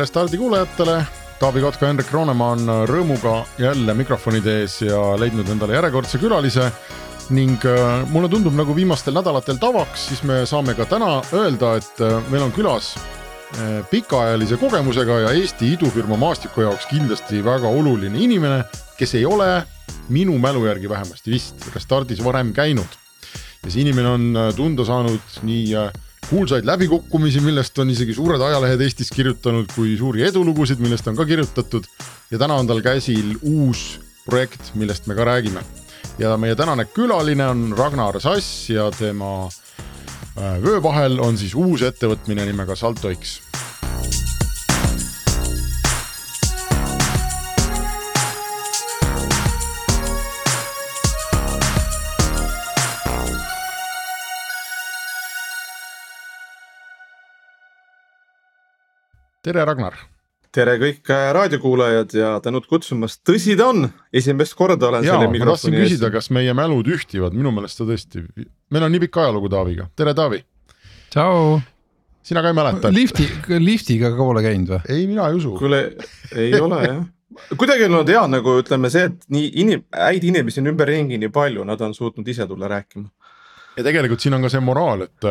Restardi kuulajatele. Taavi Kotka, Hendrik Roonemaa on rõõmuga jälle mikrofonide ees ja leidnud endale järjekordse külalise ning äh, mulle tundub nagu viimastel nädalatel tavaks, siis me saame ka täna öelda, et äh, meil on külas äh, pikaajalise kogemusega ja Eesti idufirma maastiku jaoks kindlasti väga oluline inimene, kes ei ole minu mälu järgi vähemasti vist Restardis varem käinud. ja see inimene on tunda saanud nii kuulsaid läbikukkumisi, millest on isegi suured ajalehed Eestis kirjutanud, kui suuri edulugusid, millest on ka kirjutatud. ja täna on tal käsil uus projekt, millest me ka räägime. ja meie tänane külaline on Ragnar Sass ja tema äh, vöö vahel on siis uus ettevõtmine nimega Salto X tere, Ragnar. tere kõik äh, raadiokuulajad ja tänud kutsumast, tõsi ta on, esimest korda olen Jaa, selle mikrofoni ees. küsida, kas meie mälud ühtivad, minu meelest ta tõesti, meil on nii pikk ajalugu Taaviga, tere Taavi. tšau. sina ka ei mäleta? lifti, liftiga ka pole käinud või? ei, mina ei usu. kuule, ei ole jah kuidagi on olnud hea nagu ütleme see, et nii inim-, häid inimesi on ümberringi nii palju, nad on suutnud ise tulla rääkima. ja tegelikult siin on ka see moraal, et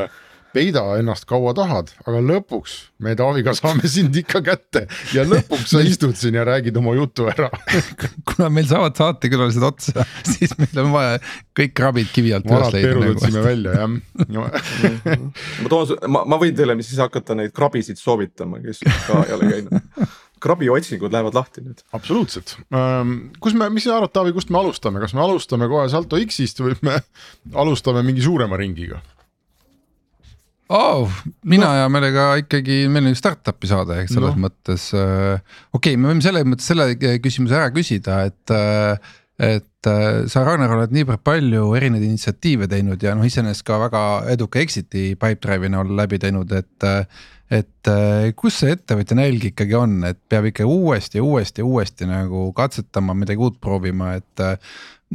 peida ennast kaua tahad, aga lõpuks me Taaviga saame sind ikka kätte ja lõpuks sa istud siin ja räägid oma jutu ära kuna meil saavad saatekülalised otsa, siis meil on vaja kõik krabid kivi alt üles leida. vanad perud otsime välja jah ma toon, ma, ma võin teile siis hakata neid krabisid soovitama, kes ka ei ole käinud krabiotsingud lähevad lahti nüüd. absoluutselt, kus me, mis sa arvad, Taavi, kust me alustame, kas me alustame kohe Salto X-ist või me alustame mingi suurema ringiga? Oh,. mina no. hea meelega ikkagi, meil on ju startup'i saade, eks selles no. mõttes äh,. okei okay,, me võime selles mõttes selle küsimuse ära küsida, et äh, et äh, sa, Ragnar, oled niivõrd palju erinevaid initsiatiive teinud ja noh, iseenesest ka väga eduka exit'i Pipedrive'i näol läbi teinud, et äh, et äh, kus see ettevõtja nälg ikkagi on, et peab ikka uuesti ja uuesti ja uuesti nagu katsetama, midagi uut proovima, et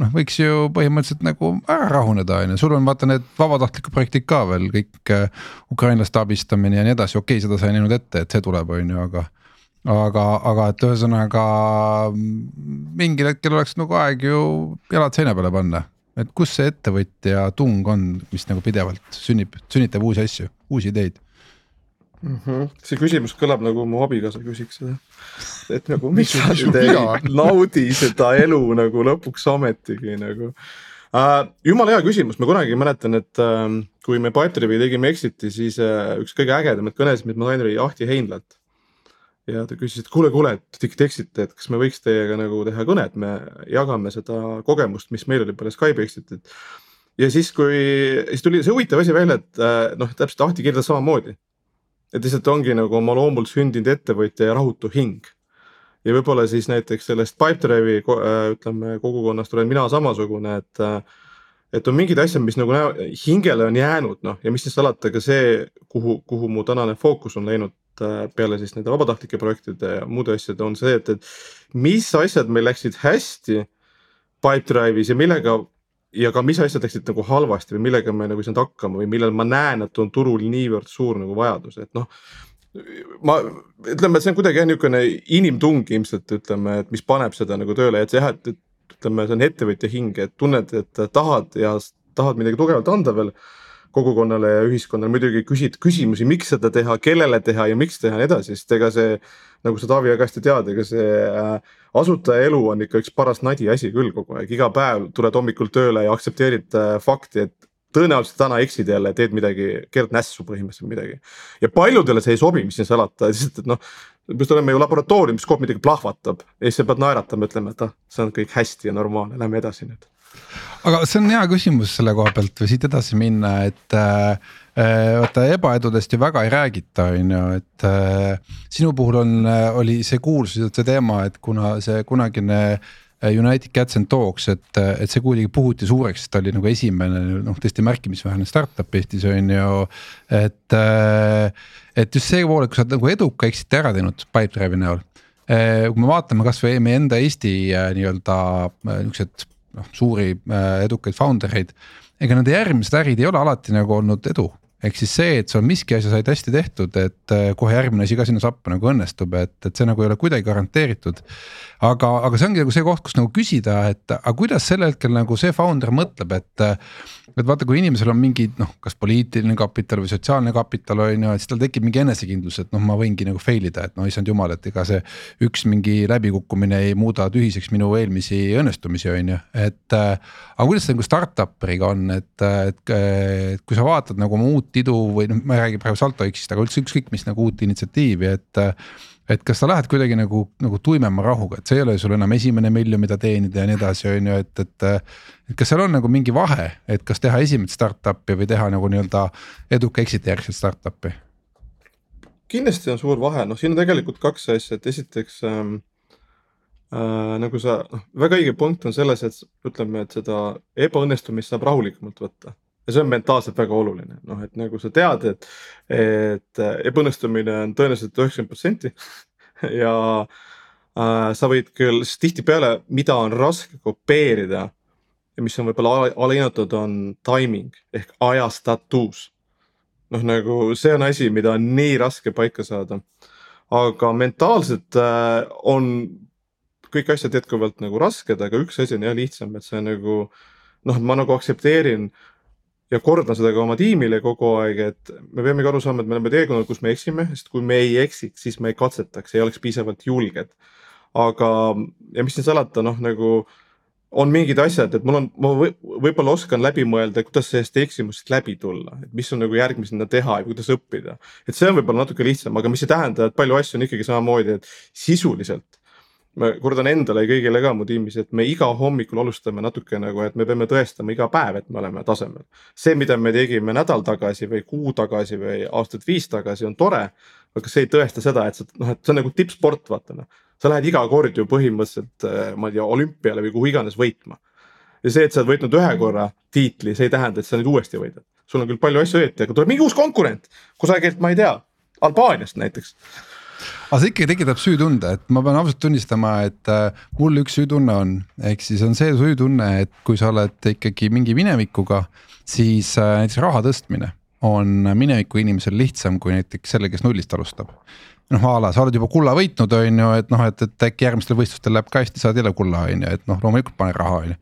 noh, võiks ju põhimõtteliselt nagu ära rahuneda, on ju, sul on vaata need vabatahtlikud projektid ka veel kõik äh, ukrainlaste abistamine ja nii edasi, okei okay,, seda sa ei näinud ette, et see tuleb, on ju, aga. aga, aga et ühesõnaga mingil hetkel oleks nagu aeg ju jalad seina peale panna. et kus see ettevõtja tung on, mis nagu pidevalt sünnib, sünnitab uusi asju, uusi ideid mm. -hmm. see küsimus kõlab nagu mu abikaasa küsiks seda, et nagu miks sa nüüd ei naudi seda elu nagu lõpuks ometigi nagu uh,. jumala hea küsimus, ma kunagi mäletan, et uh, kui me Pipedrive'i tegime Exit'i, siis uh, üks kõige ägedamaid kõnesid, mis ma sain, oli Ahti Heinlalt. ja ta küsis, et kuule, kuule, et te eksite, et kas me võiks teiega nagu teha kõne, et me jagame seda kogemust, mis meil oli peale Skype'i Exit'it ja siis, kui, siis tuli see huvitav asi välja, et noh, täpselt Ahti kirjeldas samamoodi et lihtsalt ongi nagu oma loomult sündinud ettevõtja ja rahutu hing. ja võib-olla siis näiteks sellest Pipedrive'i äh, ütleme kogukonnast olen mina samasugune, et äh, et on mingid asjad, mis nagu hingele on jäänud, noh ja mis siis salata ka see, kuhu, kuhu mu tänane fookus on läinud äh, peale siis nende vabatahtlike projektide ja muude asjade, on see, et, et mis asjad meil läksid hästi Pipedrive'is ja millega ja ka mis asjad läksid nagu halvasti või millega me nagu ei saanud hakkama või millel ma näen, et on turul niivõrd suur nagu vajadus, et noh. ma ütleme, et see on kuidagi jah niisugune inimtung ilmselt ütleme, et mis paneb seda nagu tööle, et jah, et ütleme, see on ettevõtja hing, et tunned, et tahad ja tahad midagi tugevalt anda veel kogukonnale ja ühiskonnale, muidugi küsid küsimusi, miks seda teha, kellele teha ja miks teha ja nii edasi, sest ega see nagu sa Taavi väga hästi tead, ega see äh, asutaja elu on ikka üks paras nadi asi küll kogu aeg, iga päev tuled hommikul tööle ja aktsepteerid äh, fakti, et tõenäoliselt täna eksid jälle, teed midagi, keerad nässu põhimõtteliselt midagi. ja paljudele see ei sobi, mis siin salata, lihtsalt, et noh, just oleme ju laboratooriumis, kogu aeg midagi plahvatab ja siis sa pead naeratama, ütlema, et ah, see on kõik hästi ja normaalne, lähme edasi nüüd aga see on hea küsimus selle koha pealt või siit edasi minna, et äh, äh, vaata ebaedudest ju väga ei räägita, on ju, et äh, sinu puhul on, äh, oli see kuulsus, see teema, et kuna see kunagine äh, United Cats and Dogs, et, et see kuidagi puhuti suureks, ta oli nagu esimene noh, tõesti märkimisväärne startup Eestis on ju, et. et just see pool, et kui sa oled nagu eduka exit'i ära teinud Pipedrive'i näol. kui me vaatame kasvõi meie enda Eesti nii-öelda niuksed noh suuri äh, edukaid founder eid. ega nende järgmised ärid ei ole alati nagu olnud edu, ehk siis see, et sul miski asja said hästi tehtud, et äh, kohe järgmine asi ka sinna sappa nagu õnnestub, et, et see nagu ei ole kuidagi garanteeritud. aga, aga see ongi nagu see koht, kus nagu küsida, et aga kuidas sel hetkel nagu see founder mõtleb, et et vaata, kui inimesel on mingi noh, kas poliitiline kapital või sotsiaalne kapital on ju, et siis tal tekib mingi enesekindlus, et noh, ma võingi nagu fail ida, et no issand jumal, et ega see. üks mingi läbikukkumine ei muuda tühiseks minu eelmisi õnnestumisi, on ju, et. aga kuidas see nagu startup'iga on, et, et, et kui sa vaatad nagu oma uut idu või noh, ma ei räägi praegu Salto X-ist, aga üldse ükskõik mis nagu uut initsiatiivi, et et kas sa lähed kuidagi nagu, nagu tuimema rahuga, et see ei ole sul enam esimene miljon, mida teenida ja nii edasi, on ju, et, et. et kas seal on nagu mingi vahe, et kas teha esimest startup'i või teha nagu nii-öelda eduka exit'i järgset startup'i? kindlasti on suur vahe, noh, siin on tegelikult kaks asja, et esiteks ähm, äh, nagu sa, noh, väga õige punkt on selles, et ütleme, et seda ebaõnnestumist saab rahulikumalt võtta ja see on mentaalselt väga oluline, noh, et nagu sa tead, et, et ebaõnnestumine on tõenäoliselt üheksakümmend protsenti ja äh, sa võid küll, sest tihtipeale, mida on raske kopeerida ja mis on võib-olla alahinnatud, on timing ehk ajastatus. noh, nagu see on asi, mida on nii raske paika saada. aga mentaalselt äh, on kõik asjad jätkuvalt nagu rasked, aga üks asi on jah lihtsam, et see nagu noh, ma nagu aktsepteerin äh, ja kordan seda ka oma tiimile kogu aeg, et me peamegi aru saama, et me oleme teekonnal, kus me eksime, sest kui me ei eksiks, siis me ei katsetaks, ei oleks piisavalt julged. aga, ja mis siin salata, noh nagu on mingid asjad, et mul on, ma võib-olla oskan läbi mõelda, kuidas sellest eksimusest läbi tulla, et mis on nagu järgmisena teha ja kuidas õppida. et see on võib-olla natuke lihtsam, aga mis ei tähenda, et palju asju on ikkagi samamoodi, et sisuliselt ma kordan endale ja kõigile ka mu tiimis, et me iga hommikul alustame natuke nagu, et me peame tõestama iga päev, et me oleme tasemel. see, mida me tegime nädal tagasi või kuu tagasi või aastat viis tagasi, on tore. aga see ei tõesta seda, et sa noh, et see on nagu tippsport, vaata noh. sa lähed iga kord ju põhimõtteliselt, äh, ma ei tea, olümpiale või kuhu iganes võitma. ja see, et sa oled võitnud ühe korra tiitli, see ei tähenda, et sa nüüd uuesti võidad. sul on küll palju asju õieti, aga tuleb mingi uus konkurent kusagilt, ma ei tea, Albaaniast näiteks aga see ikkagi tekitab süütunde, et ma pean ausalt tunnistama, et äh, mul üks süütunne on, ehk siis on see süütunne, et kui sa oled ikkagi mingi minevikuga, siis äh, näiteks raha tõstmine on mineviku inimesel lihtsam kui näiteks selle, kes nullist alustab noh, a la sa oled juba kulla võitnud, on ju, et noh, et, et äkki järgmistel võistlustel läheb ka hästi, saad jälle kulla, on ju, et noh, loomulikult pane raha, on ju.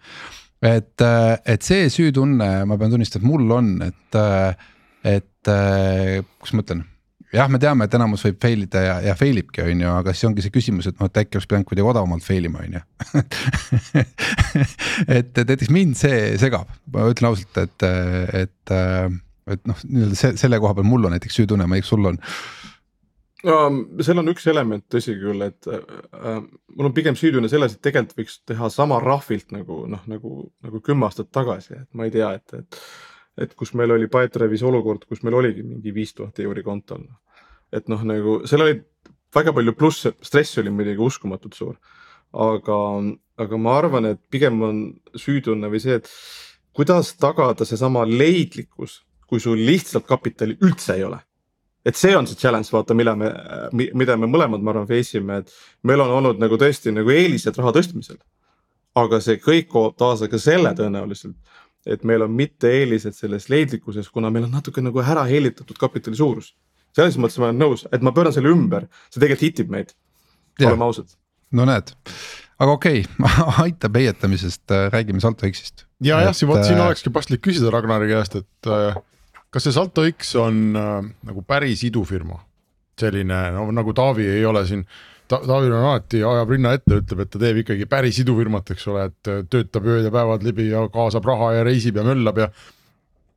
et, äh, et see süütunne, ma pean tunnistama, et mul on, et, et kuidas ma ütlen jah, me teame, et enamus võib fail ida ja, ja fail ibki, on ju, aga siis ongi see küsimus, et noh, et äkki oleks pidanud kuidagi odavamalt fail ima, on ju. et, näiteks mind see segab, ma ütlen ausalt, et, et, et noh, nii-öelda see, selle koha peal mul on näiteks süütunne, ma ei tea, kas sul on no seal on üks element, tõsi küll, et äh, mul on pigem süüdune selles, et tegelikult võiks teha sama rahvilt nagu noh, nagu, nagu kümme aastat tagasi, et ma ei tea, et, et et kus meil oli Pipedrive'is olukord, kus meil oligi mingi viis tuhat euri kontol et noh, nagu seal oli väga palju plusse, stress oli muidugi uskumatult suur. aga, aga ma arvan, et pigem on süütunne või see, et kuidas tagada seesama leidlikkus, kui sul lihtsalt kapitali üldse ei ole et see on see challenge, vaata, mille me, mida me mõlemad, ma arvan, face ime, et meil on olnud nagu tõesti nagu eelised raha tõstmisel. aga see kõik toob kaasa ka selle tõenäoliselt, et meil on mitte eelised selles leidlikkuses, kuna meil on natuke nagu ära helitatud kapitali suurus selles mõttes ma olen nõus, et ma pööran selle ümber, see tegelikult hitib meid, oleme ausad. no näed, aga okei okay, aitab heietamisest, äh, räägime Salto X-ist. ja jah, siin vot siin äh, olekski paslik küsida Ragnari käest, et äh, kas see Salto X on äh, nagu päris idufirma? selline no nagu Taavi ei ole siin Ta, Taavil on alati, ajab rinna ette, ütleb, et ta teeb ikkagi päris idufirmat, eks ole, et äh, töötab ööd ja päevad läbi ja kaasab raha ja reisib ja möllab ja.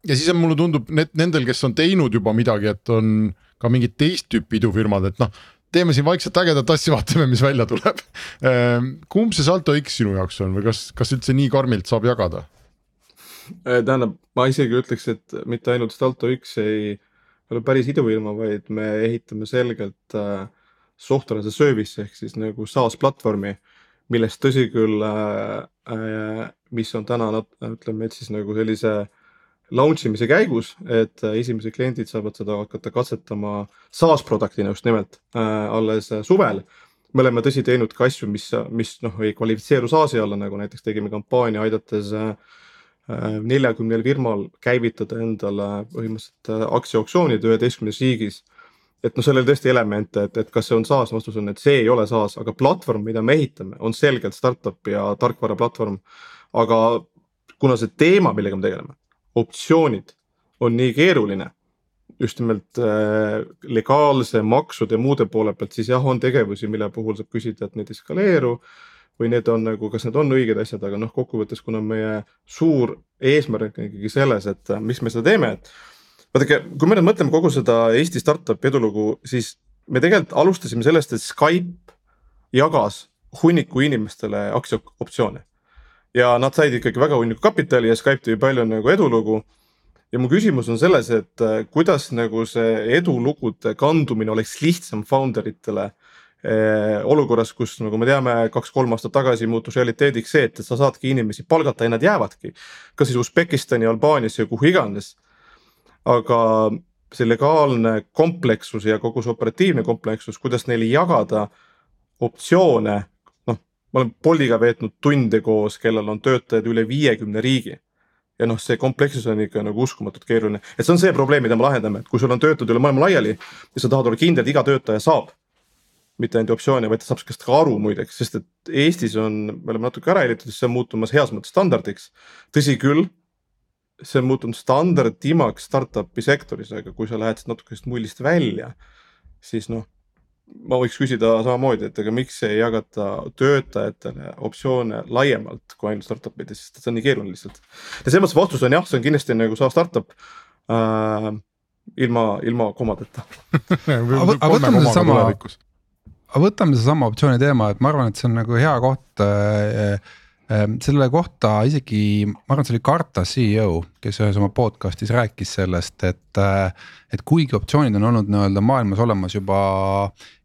ja siis on, mulle tundub, need, nendel, kes on teinud juba midagi, et on ka mingid teist tüüpi idufirmad, et noh, teeme siin vaikselt ägedat asja, vaatame, mis välja tuleb. Ehm, kumb see Salto X sinu jaoks on või kas, kas üldse nii karmilt saab jagada? Äh, tähendab, ma isegi ütleks, et mitte ainult Salto X ei ole päris idufirma, vaid me ehitame selgelt äh, a service ehk siis nagu SaaS platvormi, millest tõsi küll äh,, äh, mis on täna ütleme, et siis nagu sellise launch imise käigus, et äh, esimesed kliendid saavad seda hakata katsetama SaaS product'ina just nimelt äh, alles äh, suvel. me oleme tõsi teinud ka asju, mis, mis noh, ei kvalifitseeru SaaS-i alla, nagu näiteks tegime kampaania aidates äh, neljakümnel firmal käivitada endale põhimõtteliselt aktsiaoptsioonid üheteistkümnes riigis et noh, seal oli tõesti elemente, et, et kas see on SaaS, vastus on, et see ei ole SaaS, aga platvorm, mida me ehitame, on selgelt startup ja tarkvara platvorm. aga kuna see teema, millega me tegeleme, optsioonid on nii keeruline, just nimelt äh, legaalse maksude ja muude poole pealt, siis jah, on tegevusi, mille puhul saab küsida, et need ei skaleeru või need on nagu, kas need on õiged asjad, aga noh, kokkuvõttes, kuna meie suur eesmärk on ikkagi selles, et miks me seda teeme, et vaadake, kui me nüüd mõtleme kogu seda Eesti startup'i edulugu, siis me tegelikult alustasime sellest, et Skype jagas hunniku inimestele aktsiaoptsioone. ja nad said ikkagi väga hunniku kapitali ja Skype tõi palju nagu edulugu. ja mu küsimus on selles, et äh, kuidas nagu see edulugude kandumine oleks lihtsam founder itele eh, olukorras, kus nagu me teame, kaks-kolm aastat tagasi muutus realiteediks see, et sa saadki inimesi palgata ja nad jäävadki. kas siis Usbekistani, Albaaniasse ja kuhu iganes aga see legaalne komplekssus ja kogu see operatiivne komplekssus, kuidas neile jagada optsioone. noh, ma olen Boltiga veetnud tunde koos, kellel on töötajaid üle viiekümne riigi. ja noh, see komplekssus on ikka nagu uskumatult keeruline, et see on see probleem, mida me lahendame, et kui sul on töötajad üle maailma laiali ja sa tahad olla kindel, et iga töötaja saab mitte ainult optsioone, vaid ta saab sellest ka aru muideks, sest et Eestis on, me oleme natuke ära helitatud, see on muutumas heas mõttes standardiks. tõsi küll, see on muutunud standardimaks startup'i sektoris, aga kui sa lähed natuke sellest mullist välja, siis noh, ma võiks küsida samamoodi, et aga miks ei jagata töötajatele optsioone laiemalt kui ainult startup ides, sest see on nii keeruline lihtsalt. ja selles mõttes vastus on jah, see on kindlasti nagu sa startup äh, ilma, ilma komadeta aga võtame sedasama, aga võtame sedasama optsiooni teema, et ma arvan, et see on nagu hea koht äh, selle kohta isegi, ma arvan, see oli Karta CEO, kes ühes oma podcast'is rääkis sellest, et. Äh, et kuigi optsioonid on olnud nii-öelda maailmas olemas juba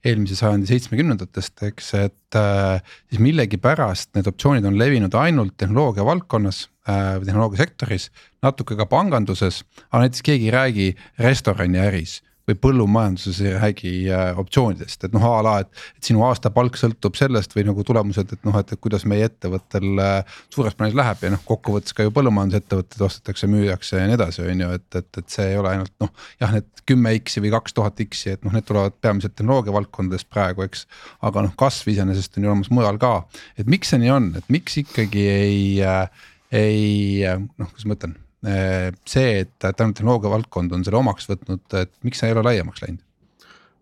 eelmise sajandi seitsmekümnendatest, eks, et. Äh, siis millegipärast need optsioonid on levinud ainult tehnoloogia valdkonnas äh, või tehnoloogia sektoris, natuke ka panganduses, aga näiteks keegi ei räägi restoraniäris või põllumajanduses ei räägi äh, optsioonidest, et noh a la, et. et sinu aastapalk sõltub sellest või nagu tulemused, et noh, et kuidas meie ettevõttel äh, suures plaanis läheb ja noh, kokkuvõttes ka ju põllumajandusettevõtted ostetakse, müüakse ja nii edasi, on ju, et, et, et see ei ole ainult noh. jah, need kümme X-i või kaks tuhat X-i, et noh, need tulevad peamiselt tehnoloogia valdkondadest praegu, eks. aga noh, kasv iseenesest on ju olemas mujal ka, et miks see nii on, et miks ikkagi ei äh,, ei noh, kuidas ma ütlen see, et ainult tehnoloogia valdkond on selle omaks võtnud, et miks see ei ole laiemaks läinud?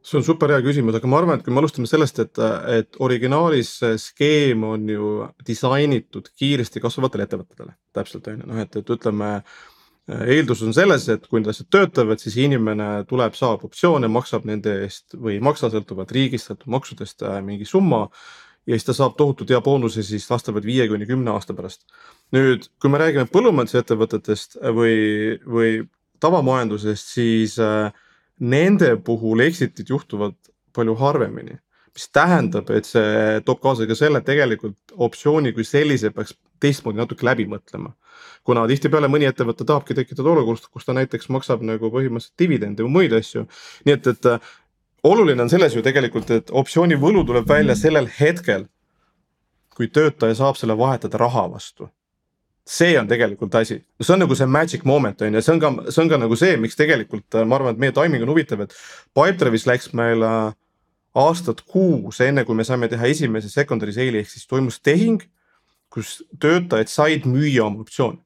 see on super hea küsimus, aga ma arvan, et kui me alustame sellest, et, et originaalis see skeem on ju disainitud kiiresti kasvavatele ettevõtetele, täpselt on ju, noh et, et ütleme eeldus on selles, et kui need asjad töötavad, siis inimene tuleb, saab optsioone, maksab nende eest või ei maksa, sõltuvalt riigist, sõltub maksudest äh, mingi summa ja siis ta saab tohutult hea boonuse siis vastavalt viie kuni kümne aasta pärast. nüüd, kui me räägime põllumajandusettevõtetest või, või tavamajandusest, siis äh, nende puhul exit'id juhtuvad palju harvemini. mis tähendab, et see toob kaasa ka selle, et tegelikult optsiooni kui sellise peaks teistmoodi natuke läbi mõtlema. kuna tihtipeale mõni ettevõte tahabki tekitada olukorda, kus ta näiteks maksab nagu põhimõtteliselt dividende või muid asju. nii et, et oluline on selles ju tegelikult, et optsiooni võlu tuleb välja mm. sellel hetkel, kui töötaja saab selle vahetada raha vastu. see on tegelikult asi, see on nagu see magic moment on ju, see on ka, see on ka nagu see, miks tegelikult ma arvan, et meie timing on huvitav, et Pipedrive'is läks meil äh, aastat kuus, enne kui me saime teha esimese secondary sale'i ehk siis toimus tehing, kus töötajad said müüa oma optsiooni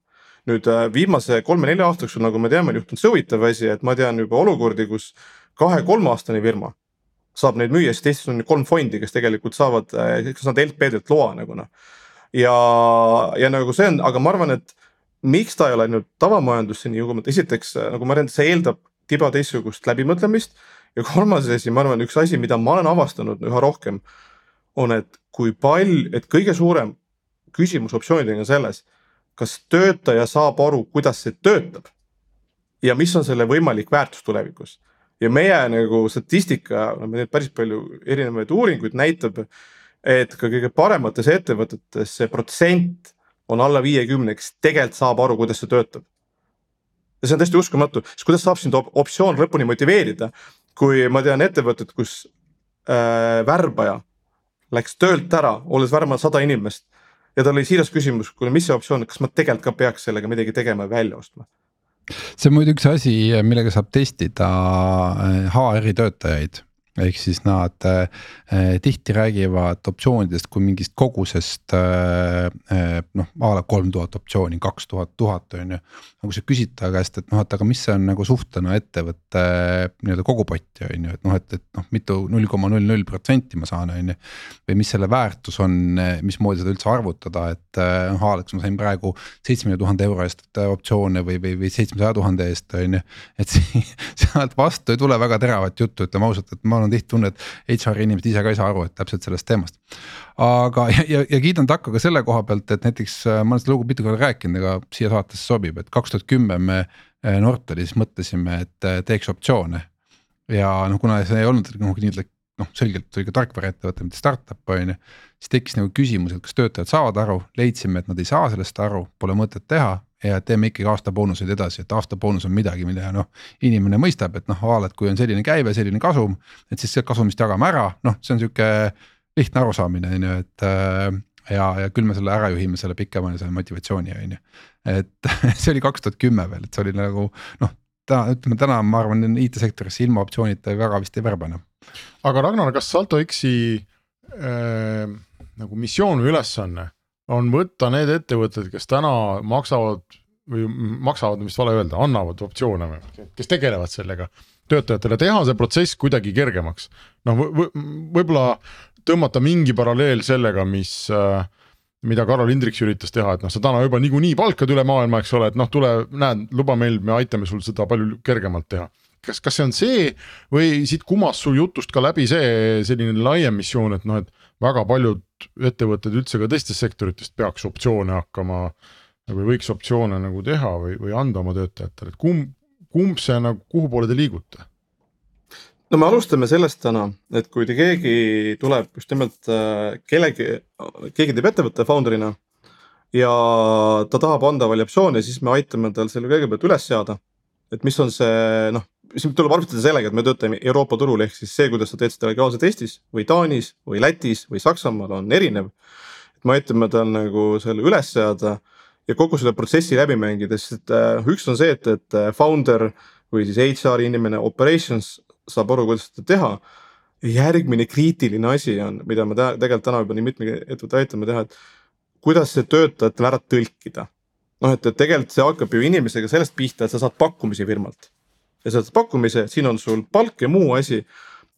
nüüd äh, viimase kolme-nelja aasta jooksul, nagu me teame, on juhtunud see huvitav asi, et ma tean juba olukordi, kus kahe-kolmeaastane firma saab neid müüa, sest Eestis on kolm fondi, kes tegelikult saavad, kes saavad LP-delt loa nagu noh. ja, ja nagu see on, aga ma arvan, et miks ta ei ole nüüd tavamajandusse nii jõudnud, esiteks nagu ma arvan, et see eeldab tiba teistsugust läbimõtlemist. ja kolmas asi, ma arvan, üks asi, mida ma olen avastanud üha rohkem, on, et kui palju, et kõige suurem küsimus optsioonidega on selles, kas töötaja saab aru, kuidas see töötab ja mis on selle võimalik väärtus tulevikus ja meie nagu statistika, oleme teinud päris palju erinevaid uuringuid, näitab, et ka kõige paremates ettevõtetes see protsent on alla viiekümne, kes tegelikult saab aru, kuidas see töötab. ja see on täiesti uskumatu, sest kuidas saab sind optsioon lõpuni motiveerida, kui ma tean ettevõtet, kus äh, värbaja läks töölt ära, olles värbanud sada inimest ja tal oli siiras küsimus, kuule, mis see optsioon, kas ma tegelikult ka peaks sellega midagi tegema ja välja ostma see on muidu üks asi, millega saab testida HR-i töötajaid ehk siis nad äh, äh, tihti räägivad optsioonidest kui mingist kogusest äh, äh, noh, a la kolm tuhat optsiooni, kaks tuhat, tuhat on ju. Aga kui sa küsid ta käest, et noh, et aga mis see on nagu suhtena ettevõtte nii-öelda kogupotti on ju, et noh, et, et noh, mitu null koma null null protsenti ma saan, on ju. või mis selle väärtus on, mismoodi seda üldse arvutada, et noh, a la kas ma sain praegu seitsmekümne tuhande euro eest optsioone või, või, või seitsmesaja tuhande eest on ju. et sealt vastu ei tule väga teravat juttu, ütleme ausalt, et ma on tihti tunne, et HR inimesed ise ka ei saa aru, et täpselt sellest teemast. aga, ja, ja, ja kiidan takka ka selle koha pealt, et näiteks ma olen seda lugu mitu korda rääkinud, aga siia saatesse sobib, et kaks tuhat kümme me äh, Nortalis mõtlesime, et äh, teeks optsioone. ja noh, kuna see ei olnud nagu nii-öelda noh, selgelt oli ka tarkvaraettevõte, mitte startup on ju. siis tekkis nagu küsimus, et kas töötajad saavad aru, leidsime, et nad ei saa sellest aru, pole mõtet teha ja teeme ikkagi aastaboonuseid edasi, et aastaboonus on midagi, mille noh, inimene mõistab, et noh, a la, et kui on selline käive, selline kasum, et siis sealt kasumist jagame ära, noh, see on sihuke lihtne arusaamine on ju, et äh, ja, ja küll me selle ära juhime, selle pikemaajalise motivatsiooni on ju. et see oli kaks tuhat kümme veel, et see oli nagu noh, täna ütleme täna ma arvan IT-sektorisse ilma optsioonita väga vist ei värba enam. aga Ragnar, kas SaltoX-i äh, nagu missioon või ülesanne on võtta need ettevõtted, kes täna maksavad või maksavad, vist vale öelda, annavad optsioone või, kes tegelevad sellega töötajatele, teha see protsess kuidagi kergemaks. noh v, võib-olla tõmmata mingi paralleel sellega, mis äh, mida Karol Hindriks üritas teha, et noh, sa täna juba niikuinii palkad üle maailma, eks ole, et noh, tule, näed, luba meil, me aitame sul seda palju kergemalt teha. kas, kas see on see või siit kumas sul jutust ka läbi see selline laiem missioon, et noh, et väga paljud ettevõtted üldse ka teistest sektoritest peaks optsioone hakkama või võiks optsioone nagu teha või, või anda oma töötajatele, et kumb, kumb see nagu, kuhu poole te liigute? No me alustame sellest täna, et kui te keegi tuleb just nimelt äh, kellegi, keegi teeb ettevõtte founder'ina ja ta tahab anda variatsioone, siis me aitame tal selle kõigepealt üles seada. et mis on see noh, siin tuleb arvestada sellega, et me töötame Euroopa turul, ehk siis see, kuidas sa teed seda legaalselt Eestis või Taanis või Lätis või Saksamaal on erinev. et me aitame tal nagu selle üles seada ja kogu selle protsessi läbi mängida, sest äh, üks on see, et, et äh, founder või siis HR inimene operations saab aru, kuidas seda teha. järgmine kriitiline asi on, mida me tegelikult täna juba nii mitme ettevõtte aitame teha, et kuidas see töötajatele ära tõlkida. noh, et, et tegelikult see hakkab ju inimesega sellest pihta, et sa saad pakkumisi firmalt ja sa saad pakkumise, siin on sul palk ja muu asi.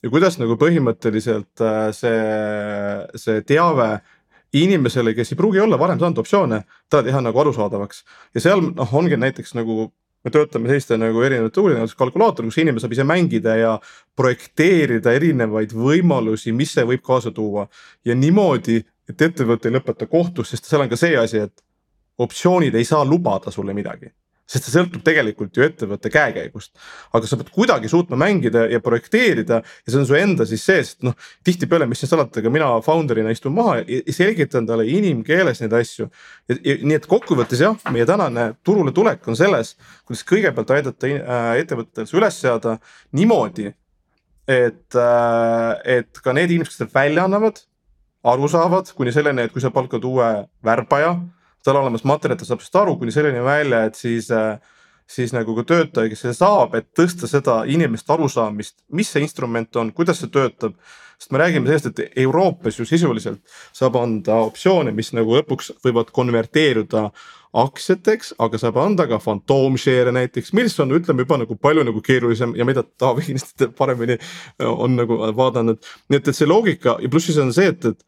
ja kuidas nagu põhimõtteliselt äh, see, see teave inimesele, kes ei pruugi olla varem saanud optsioone, talle teha nagu arusaadavaks ja seal noh, ongi näiteks nagu me töötame selliste nagu erinevate tool'ide nagu kalkulaator, kus inimene saab ise mängida ja projekteerida erinevaid võimalusi, mis see võib kaasa tuua. ja niimoodi, et ettevõte ei lõpeta kohtus, sest seal on ka see asi, et optsioonid ei saa lubada sulle midagi sest see sõltub tegelikult ju ettevõtte käekäigust. aga sa pead kuidagi suutma mängida ja projekteerida ja see on su enda siis sees, et noh, tihtipeale, mis siin salata, ka mina founder'ina istun maha ja selgitan talle inimkeeles neid asju. nii et kokkuvõttes jah, meie tänane turule tulek on selles, kuidas kõigepealt aidata äh, ettevõttel see üles seada niimoodi, et, äh, et ka need inimesed, kes seda välja annavad, aru saavad kuni selleni, et kui sa palkad uue värbaja tal olemas materjal, ta saab sellest aru kuni selleni välja, et siis äh, siis nagu ka töötaja, kes seda saab, et tõsta seda inimeste arusaamist, mis see instrument on, kuidas see töötab. sest me räägime sellest, et Euroopas ju sisuliselt saab anda optsioone, mis nagu lõpuks võivad konverteeruda aktsiateks, aga saab anda ka fantoomshare'e näiteks, mis on, ütleme juba nagu palju nagu keerulisem ja mida Taavi kindlasti paremini on nagu vaadanud. nii et, et see loogika ja pluss siis on see, et, et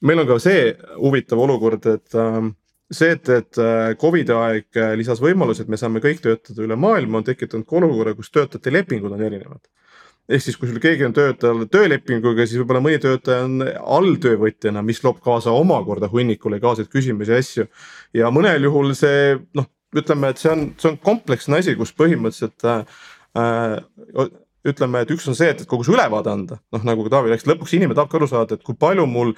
meil on ka see huvitav olukord, et ähm, see, et, et äh, Covidi aeg äh, lisas võimalused, me saame kõik töötada üle maailma, on tekitanud ka olukorra, kus töötajate lepingud on erinevad. ehk siis, kui sul keegi on töötajal töölepinguga, siis võib-olla mõni töötaja on alltöövõtjana, mis loob kaasa omakorda hunniku legaalseid küsimusi ja asju. ja mõnel juhul see noh, ütleme, et see on, see on kompleksne asi, kus põhimõtteliselt äh, äh ütleme, et üks on see, et, et kogu see ülevaade anda, noh nagu Taavi rääkis, lõpuks inimene tahab ka aru saada, et kui palju mul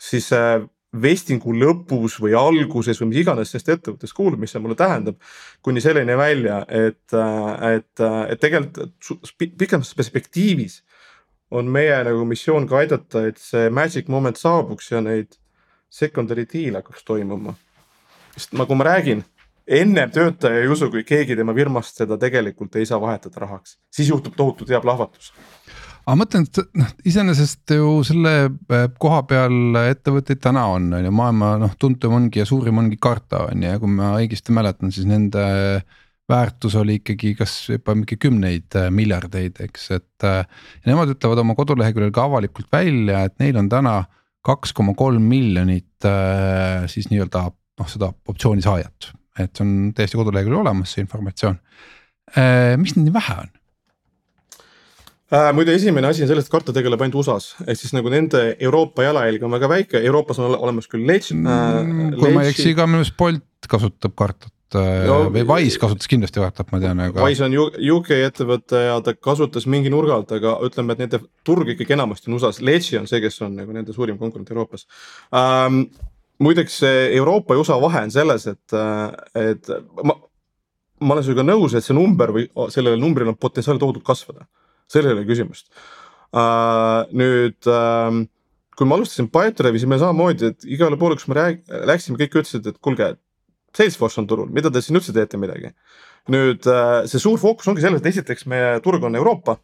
siis äh, vestingu lõpus või alguses või mis iganes sellest ettevõttest kuulub, mis see mulle tähendab. kuni selleni välja, et, et, et tegelikult pikemas perspektiivis on meie nagu missioon ka aidata, et see magic moment saabuks ja neid secondary deal hakkaks toimuma. sest nagu ma räägin, ennem töötaja ei usu, kui keegi tema firmast seda tegelikult ei saa vahetada rahaks, siis juhtub tohutu hea plahvatus aga ma mõtlen, et noh, iseenesest ju selle äh, koha peal ettevõtteid täna on, on ju, maailma noh, tuntum ongi ja suurim ongi Karta on ju, ja kui ma õigesti mäletan, siis nende väärtus oli ikkagi kas juba mingi kümneid äh, miljardeid, eks, et. Äh, ja nemad ütlevad oma koduleheküljel ka avalikult välja, et neil on täna kaks koma kolm miljonit siis nii-öelda noh, seda optsiooni saajat, et see on täiesti koduleheküljel olemas, see informatsioon. miks neid nii vähe on? Äh,. muide, esimene asi on selles, et Karta tegeleb ainult USA-s, ehk siis nagu nende Euroopa jalajälg on väga väike, Euroopas on olemas küll Ledge äh,. Mm, kui ma ei eksi, ka minu arust Bolt kasutab Kartat äh, no, või Wise kasutas kindlasti Kartat, ma tean, aga. Wise on UK ettevõte ja ta kasutas mingi nurga alt, aga ütleme, et nende turg ikkagi enamasti on USA-s, Ledge on see, kes on nagu nende suurim konkurent Euroopas ähm,. muideks Euroopa ja USA vahe on selles, et, äh, et ma, ma olen sinuga nõus, et see number või sellele numbrile on potentsiaal tohutult kasvada seal ei ole küsimust uh,. nüüd uh, kui ma alustasin Pipedrive'i, siis me samamoodi, et igale poole, kus me rääg-, läksime, kõik ütlesid, et kuulge, Salesforce on turul, mida te siin üldse teete midagi. nüüd uh, see suur fookus ongi selles, et esiteks meie turg on Euroopa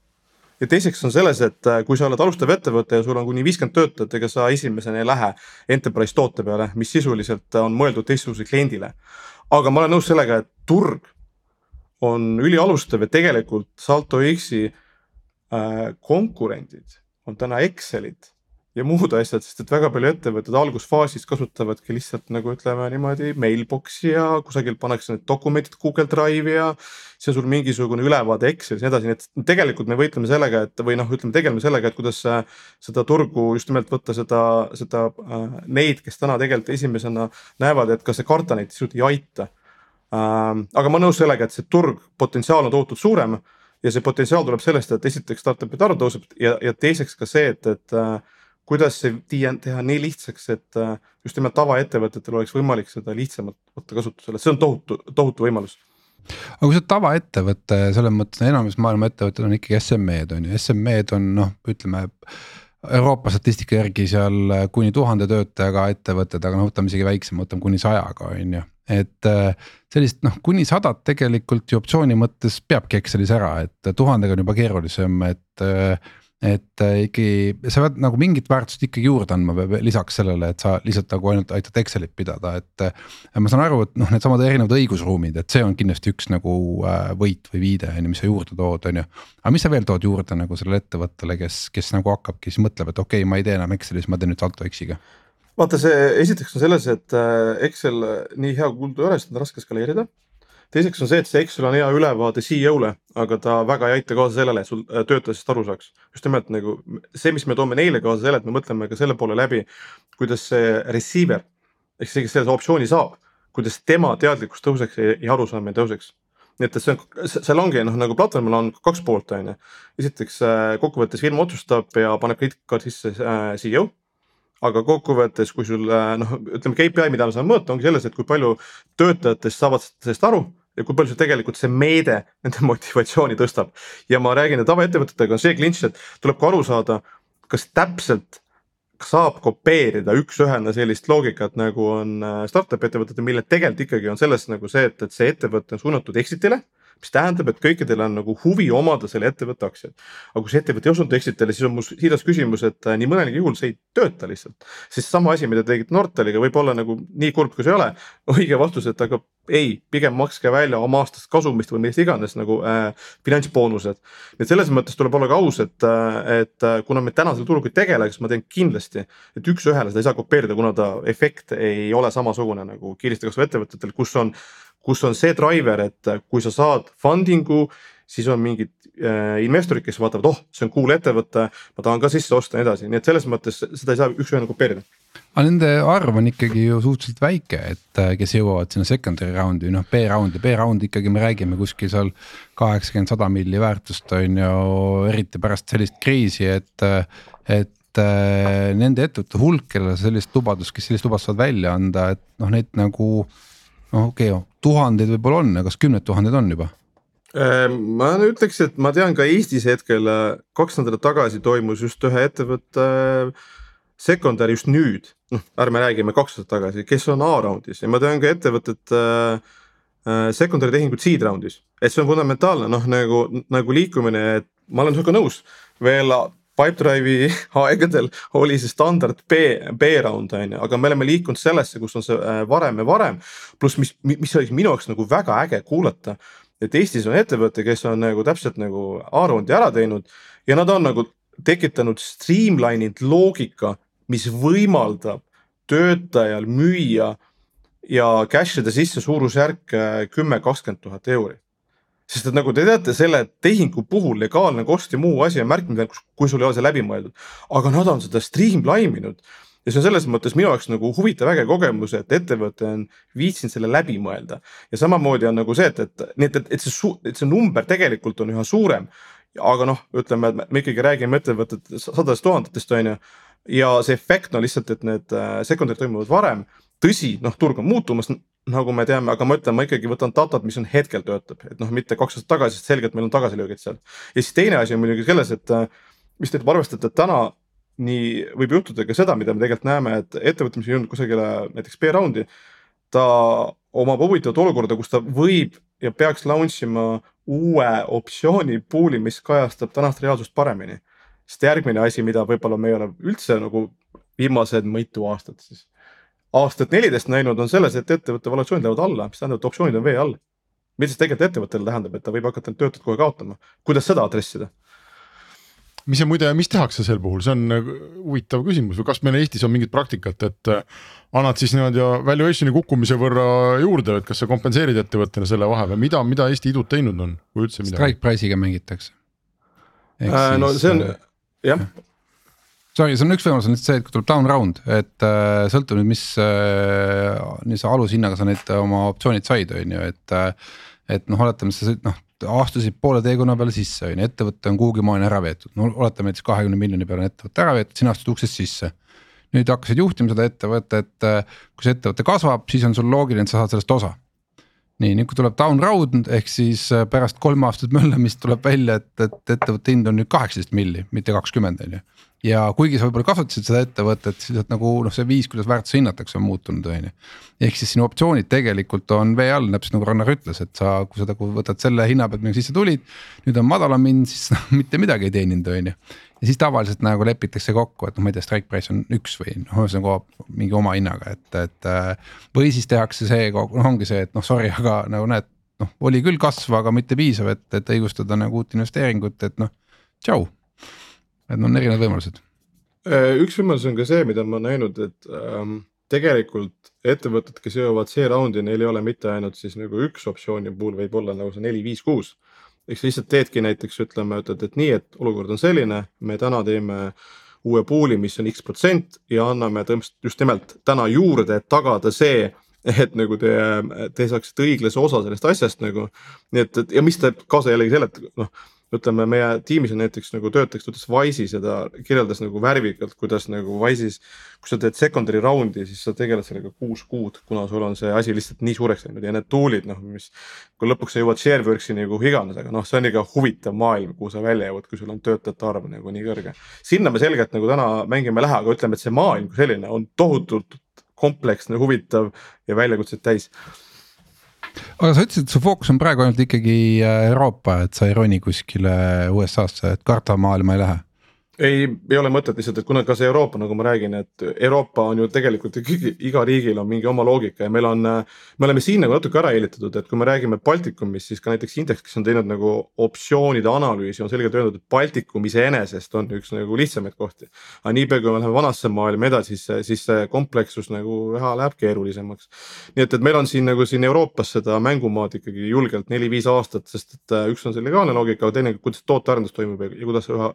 ja teiseks on selles, et äh, kui sa oled alustav ettevõte ja sul on kuni viiskümmend töötajat, ega sa esimesena ei lähe enterprise toote peale, mis sisuliselt on mõeldud teistsugusele kliendile. aga ma olen nõus sellega, et turg on ülialustav ja tegelikult Salto X-i konkurendid on täna Excelid ja muud asjad, sest et väga palju ettevõtted algusfaasis kasutavadki lihtsalt nagu ütleme niimoodi mailbox'i ja kusagil pannakse need dokumendid Google Drive'i ja. siis on sul mingisugune ülevaade Excelis ja nii edasi, nii et tegelikult me võitleme sellega, et või noh, ütleme tegeleme sellega, et kuidas seda turgu just nimelt võtta seda, seda äh, neid, kes täna tegelikult esimesena näevad, et kas see karta neid sisuliselt ei aita äh,. aga ma nõus sellega, et see turg, potentsiaal on tohutult suurem ja see potentsiaal tuleb sellest, et esiteks startup'ide arv tõuseb ja, ja teiseks ka see, et, et äh, kuidas see teha nii lihtsaks, et äh, just nimelt tavaettevõtetel oleks võimalik seda lihtsamalt võtta kasutusele, see on tohutu, tohutu võimalus. Aga kui sa tavaettevõte, selles mõttes enamus maailma ettevõtted on ikkagi SME-d on ju, SME-d on noh, ütleme. Euroopa statistika järgi seal kuni tuhande töötajaga ettevõtted, aga noh, võtame isegi väiksema, võtame kuni sajaga on ju et äh, sellist noh, kuni sadat tegelikult ju optsiooni mõttes peabki Excelis ära, et tuhandega on juba keerulisem, et äh, et äh, ikkagi sa pead nagu mingit väärtust ikkagi juurde andma lisaks sellele, et sa lihtsalt nagu ainult aitad Excelit pidada, et. ma saan aru, et noh, needsamad erinevad õigusruumid, et see on kindlasti üks nagu võit või viide on ju, mis sa juurde tood, on ju. aga mis sa veel tood juurde nagu sellele ettevõttele, kes, kes nagu hakkabki siis mõtleb, et okei okay,, ma ei tee enam Excelis, ma teen nüüd Salto X-iga vaata, see esiteks on selles, et äh, Excel äh, nii hea kuldu ei ole, sest on raske skaleerida. teiseks on see, et see Excel on hea ülevaade CEO-le, aga ta väga ei aita kaasa sellele, et sul äh, töötajast aru saaks. just nimelt nagu see, mis me toome neile kaasa, selle, et me mõtleme ka selle poole läbi, kuidas see receiver ehk see, kes selle optsiooni saab, kuidas tema teadlikkus tõuseks ja, ja arusaamine tõuseks nii et, et see on, seal ongi noh, nagu platvormil on kaks poolt, on ju. esiteks kokkuvõttes firma otsustab ja paneb krediitkaart sisse CEO aga kokkuvõttes, kui sul äh, noh, ütleme KPI, mida me saame mõõta, ongi selles, et kui palju töötajatest saavad sellest aru ja kui palju see tegelikult see meede nende motivatsiooni tõstab. ja ma räägin, et tavaettevõtetega on see klinš, et tuleb ka aru saada, kas täpselt saab kopeerida üks-ühele sellist loogikat, nagu on äh, startup ettevõtetel, mille tegelikult ikkagi on selles nagu see, et, et see ettevõte on suunatud exit'ile mis tähendab, et kõikidel on nagu huvi omada selle ettevõtte aktsiaid. aga kui see ettevõte ei osutu exit'ile, siis on mul siiras küsimus, et äh, nii mõnelgi juhul see ei tööta lihtsalt. sest sama asi, mida te tegite Nortaliga, võib olla nagu nii kurb, kui see ei ole, õige vastus, et aga ei, pigem makske välja oma aastast kasumist või millest iganes nagu äh, finantsboonused. et selles mõttes tuleb olla ka aus, et, äh, et äh, kuna me täna selle turuga ei tegele, siis ma teen kindlasti, et üks-ühele seda ei saa kopeerida, kuna ta efekt ei ole samasugune nagu kiiresti kasvava ettevõtetel, kus on kus on see driver, et kui sa saad funding'u, siis on mingid äh, investorid, kes vaatavad, oh, see on cool ettevõte, ma tahan ka sisse osta ja nii edasi, nii et selles mõttes seda ei saa üks-ühele kopeerida. Aga nende arv on ikkagi ju suhteliselt väike, et äh, kes jõuavad sinna secondary round'i, noh B-round'i, B-round ikkagi me räägime kuskil seal kaheksakümmend, sada milli väärtust on ju, eriti pärast sellist kriisi, et, et äh, nende ettevõtete hulk, kellele sellist lubadust, kes sellist lubadust saavad välja anda, et noh, neid nagu okei okay,, tuhandeid võib-olla on, kas kümned tuhanded on juba? Ehm, ma ütleks, et ma tean ka Eestis hetkel äh, kaks nädalat tagasi toimus just ühe ettevõtte secondary just nüüd, noh ärme räägime kaks aastat tagasi, kes on A-raundis ja ma tean ka ettevõtet äh, äh, secondary tehingut seed round'is. et see on fundamentaalne noh, nagu, nagu liikumine, et ma olen sinuga nõus, veel Pipedrive'i aegadel oli see standard B, B-round on ju, aga me oleme liikunud sellesse, kus on see äh, varem ja varem. pluss, mis, mis oli minu jaoks nagu väga äge kuulata, et Eestis on ettevõte, kes on nagu täpselt nagu A-roundi ära teinud ja nad on nagu tekitanud streamline'inud loogika, mis võimaldab töötajal müüa ja cash ida sisse suurusjärk äh, kümme, kakskümmend tuhat euri sest et nagu te teate, selle tehingu puhul legaalne kost ja muu asi on märkinud, kui sul ei ole see läbi mõeldud. aga nad on seda streamline inud ja see on selles mõttes minu jaoks nagu huvitav äge kogemus, et ettevõte on viitsinud selle läbi mõelda. ja samamoodi on nagu see, et, et nii et, et, et see, et see number tegelikult on üha suurem. aga noh, ütleme, et me ikkagi räägime ettevõtete sadadest tuhandetest, on ju. ja see efekt on lihtsalt, et need äh, secondary toimuvad varem tõsi, noh, turg on muutumas, nagu me teame, aga ma ütlen, ma ikkagi võtan datat, mis on hetkel töötab, et noh, mitte kaks aastat tagasi, sest selgelt meil on tagasilöögid seal. ja siis teine asi on muidugi selles, et mis te arvestate, et täna nii võib juhtuda ka seda, mida me tegelikult näeme, et ettevõte, mis on jõudnud kusagile näiteks B-raundi. ta omab huvitavat olukorda, kus ta võib ja peaks launch ima uue optsiooni pool'i, mis kajastab tänast reaalsust paremini. sest järgmine asi, mida võib-olla me ei ole üldse nagu viimased mitu aastat siis aastat neliteist näinud, on selles, et ettevõtte valuatsioonid lähevad alla, mis tähendab, et optsioonid on vee all. mida see tegelikult ettevõttele tähendab, et ta võib hakata need töötajad kohe kaotama, kuidas seda adressida? mis ja muide, mis tehakse sel puhul, see on nagu huvitav küsimus või kas meil Eestis on mingit praktikat, et äh, annad siis niimoodi valuation'i kukkumise võrra juurde, et kas sa kompenseerid ettevõttele selle vahe või mida, mida Eesti idud teinud on, kui üldse midagi? Strike price'iga mängitakse. Äh, no see on äh, jah, see on üks võimalus on nüüd see, et kui tuleb down round, et äh, sõltub nüüd, mis äh,, mis alushinnaga sa need oma optsioonid said, on ju, et äh,. et noh, oletame, sa noh astusid poole teekonna peale sisse, on ju, ettevõte on kuhugi maani ära veetud, no oletame näiteks kahekümne miljoni peale on ettevõte ära veetud, sina astud uksest sisse. nüüd hakkasid juhtima seda ettevõtet, äh, kui see ettevõte kasvab, siis on sul loogiline, et sa saad sellest osa nii, nüüd kui tuleb down round ehk siis äh, pärast kolme aastat möllamist tuleb välja, et, et ettevõtte hind on nüüd kaheksateist milli, mitte kakskümmend on ju ja kuigi sa võib-olla kasutasid seda ettevõtet, siis et nagu noh, see viis, kuidas väärtuse hinnatakse, on muutunud, on ju. ehk siis sinu optsioonid tegelikult on vee all, täpselt nagu Rannar ütles, et sa, kui sa nagu võtad selle hinna pealt, millega sisse tulid. nüüd on madalam hind, siis noh, mitte midagi ei teeninud, on ju. ja siis tavaliselt nagu lepitakse kokku, et noh, ma ei tea, strike price on üks või noh, ühesõnaga mingi oma hinnaga, et, et. või siis tehakse see, noh ongi see, et noh, sorry, aga nagu näed, noh oli küll kasv, aga mitte piisav, et, et õigustada nagu uut investeeringut, et noh, tšau et on erinevad võimalused. Äh, üks võimalus on ka see, mida ma näinud, et ähm, tegelikult ettevõtted, kes jõuavad C-raundi, neil ei ole mitte ainult siis nagu üks optsiooni puhul, võib olla nagu see neli, viis, kuus. ehk sa lihtsalt teedki näiteks ütleme, ütled, et nii, et olukord on selline, me täna teeme uue pool'i, mis on X protsent ja anname tõenäoliselt just nimelt täna juurde, et tagada see, et nagu te, te saaksite õiglase osa sellest asjast nagu. nii et, et ja mis teeb kaasa jällegi selle, et noh ütleme, meie tiimis on näiteks nagu töötajaks töötas Wise'is ja ta kirjeldas nagu värvikalt, kuidas nagu Wise'is. kui sa teed secondary round'i, siis sa tegeled sellega kuus kuud, kuna sul on see asi lihtsalt nii suureks läinud ja need tool'id noh, mis. kui lõpuks sa jõuad Shareworks'i nagu iganes, aga noh, see on ikka huvitav maailm, kuhu sa välja jõuad, kui sul on töötajate arv nagu nii kõrge. sinna me selgelt nagu täna mängima ei lähe, aga ütleme, et see maailm kui selline on tohutult kompleksne, huvitav ja väljakutseid täis aga sa ütlesid, et su fookus on praegu ainult ikkagi äh, Euroopa, et sa ei roni kuskile USA-sse, et karta maailma ei lähe ei, ei ole mõtet lihtsalt, et kuna ka see Euroopa, nagu ma räägin, et Euroopa on ju tegelikult ikkagi iga riigil on mingi oma loogika ja meil on. me oleme siin nagu natuke ära eelitatud, et kui me räägime Baltikumist, siis ka näiteks Index, kes on teinud nagu optsioonide analüüsi, on selgelt öelnud, et Baltikum iseenesest on üks nagu lihtsamaid kohti. aga niipea kui me läheme vanasse maailma edasi, siis, siis see komplekssus nagu üha läheb keerulisemaks. nii et, et meil on siin nagu siin Euroopas seda mängumaad ikkagi julgelt neli-viis aastat, sest et üks on see legaalne loogika, aga teine, kuidas tootearendus toimub ja kuidas üha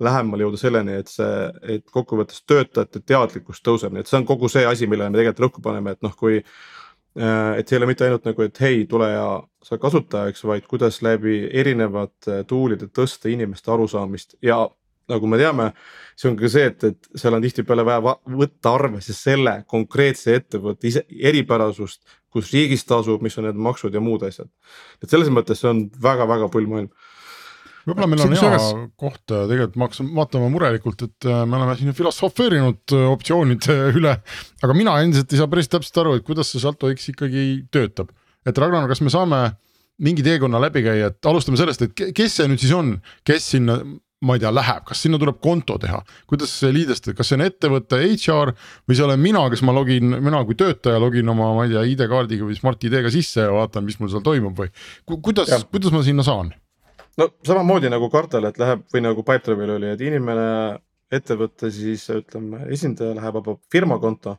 lähemale jõuda selleni, et see, et kokkuvõttes töötajate teadlikkus tõuseb, nii et see on kogu see asi, millele me tegelikult rõhku paneme, et noh, kui. Äh, et see ei ole mitte ainult nagu, et hei, tule ja sa kasutajaks, vaid kuidas läbi erinevate tool'ide tõsta inimeste arusaamist ja nagu me teame, see on ka see, et, et seal on tihtipeale vaja võtta arvesse selle konkreetse ettevõtte ise eripärasust, kus riigis tasub, mis on need maksud ja muud asjad. et selles mõttes see on väga-väga pull maailm võib-olla meil on hea koht tegelikult, ma hakkasin vaatama murelikult, et me oleme siin filosofeerinud optsioonide üle. aga mina endiselt ei saa päris täpselt aru, et kuidas see Salto X ikkagi töötab, et Ragnar, kas me saame mingi teekonna läbi käia, et alustame sellest, et kes see nüüd siis on, kes sinna ma ei tea, läheb, kas sinna tuleb konto teha, kuidas see liidestada, kas see on ettevõte HR või see olen mina, kes ma login, mina kui töötaja login oma, ma ei tea, ID-kaardiga või Smart-ID-ga sisse ja vaatan, mis mul seal toimub või? Kuidas, kuidas ma sinna saan? No samamoodi nagu Kartel, et läheb või nagu Pipedrive'il oli, et inimene, ettevõte siis ütleme, esindaja läheb, avab firma konto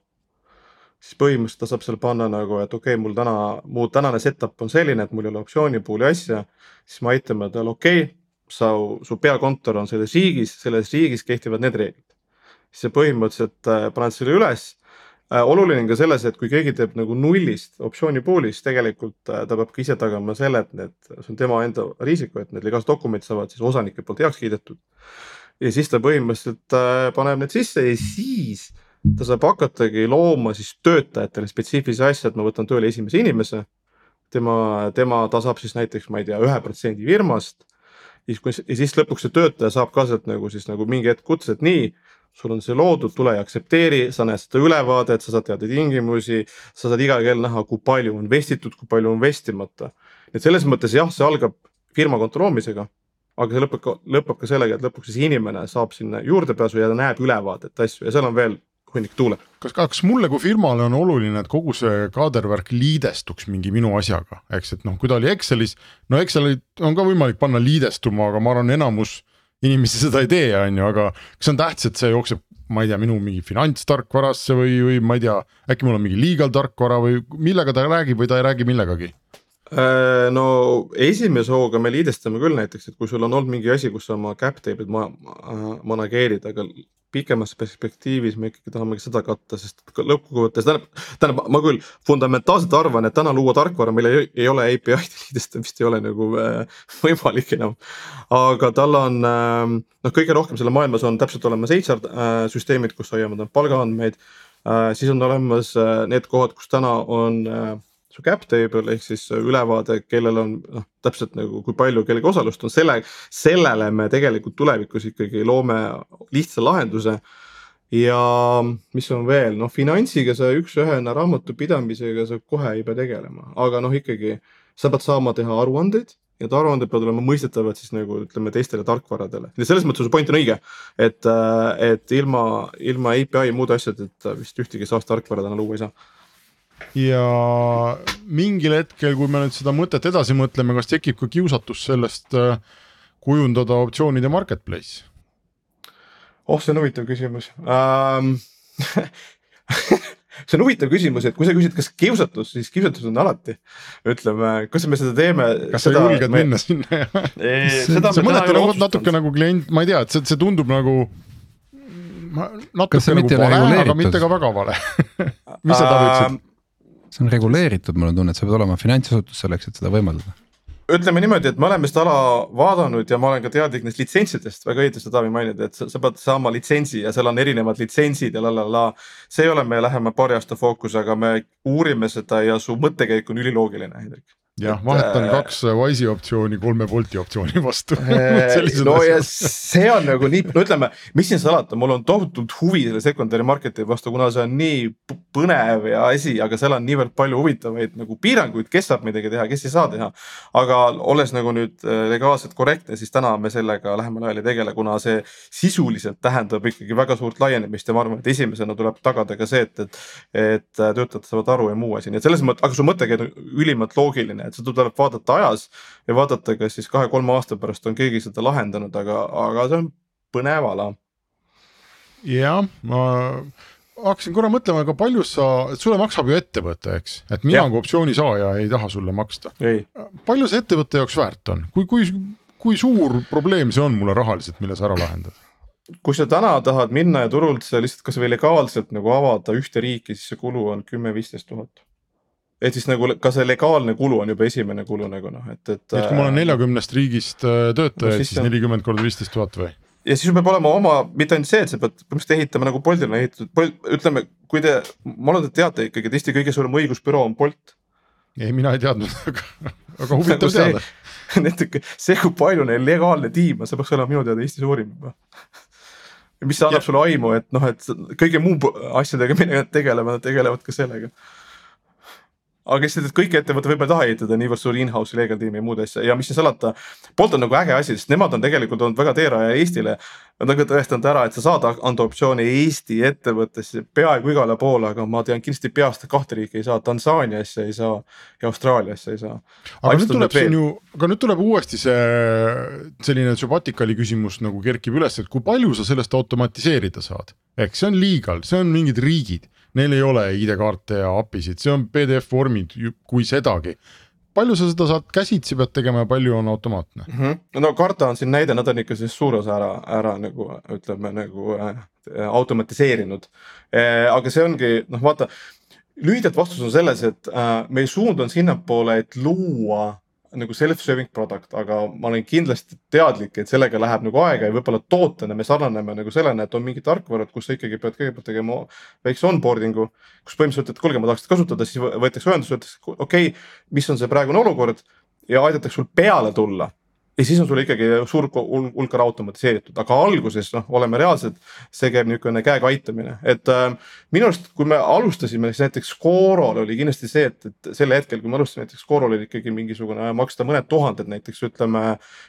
siis põhimõtteliselt ta saab seal panna nagu, et okei okay,, mul täna, mu tänane setup on selline, et mul ei ole optsioonipooli asja. siis me aitame tal, okei okay,, sa, su peakontor on selles riigis, selles riigis kehtivad need reeglid. siis sa põhimõtteliselt äh, paned selle üles. Oluline on ka selles, et kui keegi teeb nagu nullist optsioonipooli, siis tegelikult äh, ta peab ka ise tagama selle, et need, see on tema enda risiko, et need legaalsed dokumendid saavad siis osanike poolt heaks kiidetud. ja siis ta põhimõtteliselt äh, paneb need sisse ja siis ta saab hakatagi looma siis töötajatele spetsiifilisi asju, et ma võtan tööle esimese inimese. tema, tema, ta saab siis näiteks, ma ei tea, ühe protsendi firmast. ja siis lõpuks see töötaja saab ka sealt nagu siis nagu mingi hetk kutse, et nii sul on see loodud, tule ja aktsepteeri, sa näed seda ülevaadet, sa saad teada tingimusi, sa saad iga kell näha, kui palju on vestitud, kui palju on vestimata. et selles mõttes jah, see algab firma konto loomisega, aga see lõpeb ka, lõpeb ka sellega, et lõpuks siis inimene saab sinna juurdepääsu ja ta näeb ülevaadet asju ja seal on veel hunnik tuule. kas, kas mulle kui firmale on oluline, et kogu see kaadervärk liidestuks mingi minu asjaga, eks, et noh, kui ta oli Excelis, no Excelit on ka võimalik panna liidestuma, aga ma arvan, enamus inimesi seda ei tee, on ju, aga kas on tähtis, et see jookseb, ma ei tea, minu mingi finantstarkvarasse või, või ma ei tea, äkki mul on mingi legal tarkvara või millega ta räägib või ta ei räägi millegagi? Äh, no esimese hooga me liidestame küll näiteks, et kui sul on olnud mingi asi, kus sa oma cap table'id ma, ma, manageerid, aga pikemas perspektiivis me ikkagi tahame seda katta, sest lõppkokkuvõttes tähendab, tähendab, ma küll fundamentaalselt arvan, et täna luua tarkvara, millel ei, ei ole API-d liidest, vist ei ole nagu äh, võimalik enam. aga tal on äh, noh, kõige rohkem selle maailmas on täpselt olemas HR äh, süsteemid, kus hoiame palgaandmeid äh,. siis on olemas äh, need kohad, kus täna on äh, cap table ehk siis ülevaade, kellel on noh, täpselt nagu kui palju kellegi osalust on, selle, sellele me tegelikult tulevikus ikkagi loome lihtsa lahenduse. ja mis on veel, noh finantsiga sa üks-ühena raamatupidamisega sa kohe ei pea tegelema, aga noh, ikkagi sa pead saama teha aruandeid ja need aruanded peavad olema mõistetavad siis nagu ütleme teistele tarkvaradele ja selles mõttes su point on õige, et, et ilma, ilma API muude asjadeta vist ühtegi SaaS tarkvara täna luua ei saa ja mingil hetkel, kui me nüüd seda mõtet edasi mõtleme, kas tekib ka kiusatus sellest äh, kujundada optsioonide marketplace? oh, see on huvitav küsimus um, see on huvitav küsimus, et kui sa küsid, kas kiusatus, siis kiusatus on alati. ütleme, kas me seda teeme. kas sa julged me... minna sinna jah? see mõneti nagu natuke nagu klient, ma ei tea, et see, see tundub nagu natuke nagu vale, aga mitte ka väga vale mis sa Taavi ütlesid? See on reguleeritud, mul on tunne, et sa pead olema finantsasutus selleks, et seda võimaldada ütleme niimoodi, et me oleme seda ala vaadanud ja ma olen ka teadlik neist litsentsidest, väga õigesti Taavi mainid, et sa, sa pead saama litsentsi ja seal on erinevad litsentsid ja la la la. see ei ole meie lähema paari aasta fookus, aga me uurime seda ja su mõttekäik on üliloogiline, Hendrik jah, vahetan äh, kaks Wise'i optsiooni kolme Bolti optsiooni vastu äh, no asjad. ja see on nagu nii, no ütleme, mis siin salata, mul on tohutult huvi selle secondary market'i vastu, kuna see on nii põnev ja asi, aga seal on niivõrd palju huvitavaid nagu piiranguid, kes saab midagi teha, kes ei saa teha. aga olles nagu nüüd äh, legaalselt korrektne, siis täna me sellega lähemal ajal ei tegele, kuna see sisuliselt tähendab ikkagi väga suurt laienemist ja ma arvan, et esimesena tuleb tagada ka see, et, et, et töötajad saavad aru ja muu asi, nii et selles mõttes, aga su mõttekäik on ülimalt loogiline et seda tuleb vaadata ajas ja vaadata, kas siis kahe-kolme aasta pärast on keegi seda lahendanud, aga, aga see on põnev ala. jah, ma hakkasin korra mõtlema, aga palju sa, sulle maksab ju ettevõte, eks, et mina kui optsiooni saaja ei taha sulle maksta. palju see ettevõtte jaoks väärt on, kui, kui, kui suur probleem see on mulle rahaliselt, mille sa ära lahendad? kui sa täna tahad minna ja turult lihtsalt kasvõi legaalselt nagu avada ühte riiki, siis see kulu on kümme-viisteist tuhat et siis nagu ka see legaalne kulu on juba esimene kulu nagu noh, et, et. et kui ma olen äh, neljakümnest riigist äh, töötajaid no,, siis nelikümmend korda viisteist tuhat või? ja siis sul peab olema oma, mitte ainult see, et sa pead põhimõtteliselt ehitama nagu Boltil on ehitatud, ütleme, kui te, ma loodan, et teate ikkagi, et Eesti kõige suurem õigusbüroo on Bolt. ei, mina ei teadnud, aga, aga huvitav nagu teada. see, kui palju neil legaalne tiim on, see peaks olema minu teada Eesti suurim juba mis annab ja. sulle aimu, et noh, et kõige muu asjadega, millega nad tegelevad, nad tegelevad ka sellega aga lihtsalt, et kõik ettevõtted võib-olla ei taha ehitada niivõrd suuri in-house'i legal tiimi ja muud asja ja mis siin salata. Bolt on nagu äge asi, sest nemad on tegelikult olnud väga teeraja Eestile. Nad on ka tõestanud ära, et sa saad anda optsiooni Eesti ettevõttesse peaaegu igale poole, aga ma tean kindlasti peast kahte riiki ei saa, Tansaaniasse ei saa ja Austraaliasse ei saa. aga nüüd tuleb siin ju, aga nüüd tuleb uuesti see selline Subaticali küsimus nagu kerkib üles, et kui palju sa sellest automatiseerida saad, ehk see on legal, see on mingid riigid neil ei ole ID-kaarte ja API-sid, see on PDF vormid, kui sedagi palju sa seda saad käsitsi pead tegema ja palju on automaatne mm? -hmm. no Karta on siin näide, nad on ikka siis suur osa ära, ära nagu ütleme nagu äh, automatiseerinud äh,. aga see ongi noh, vaata lühidalt vastus on selles, et äh, meie suund on sinnapoole, et luua nagu self-serving product, aga ma olen kindlasti teadlik, et sellega läheb nagu aega ja võib-olla tootena me sarnaneme nagu sellena, et on mingid tarkvarad, kus sa ikkagi pead kõigepealt tegema väikse onboarding'u. kus põhimõtteliselt, et kuulge, ma tahaks kasutada, siis võetakse ühendust, öeldakse okei okay,, mis on see praegune olukord ja aidatakse sul peale tulla ja siis on sul ikkagi suur hulk ära automatiseeritud, aga alguses noh, oleme reaalsed, see käib niisugune käega aitamine, et äh, minu arust, kui me alustasime, siis näiteks Scorol oli kindlasti see, et, et sel hetkel, kui me alustasime näiteks Scorol oli ikkagi mingisugune maksta mõned tuhanded näiteks ütleme.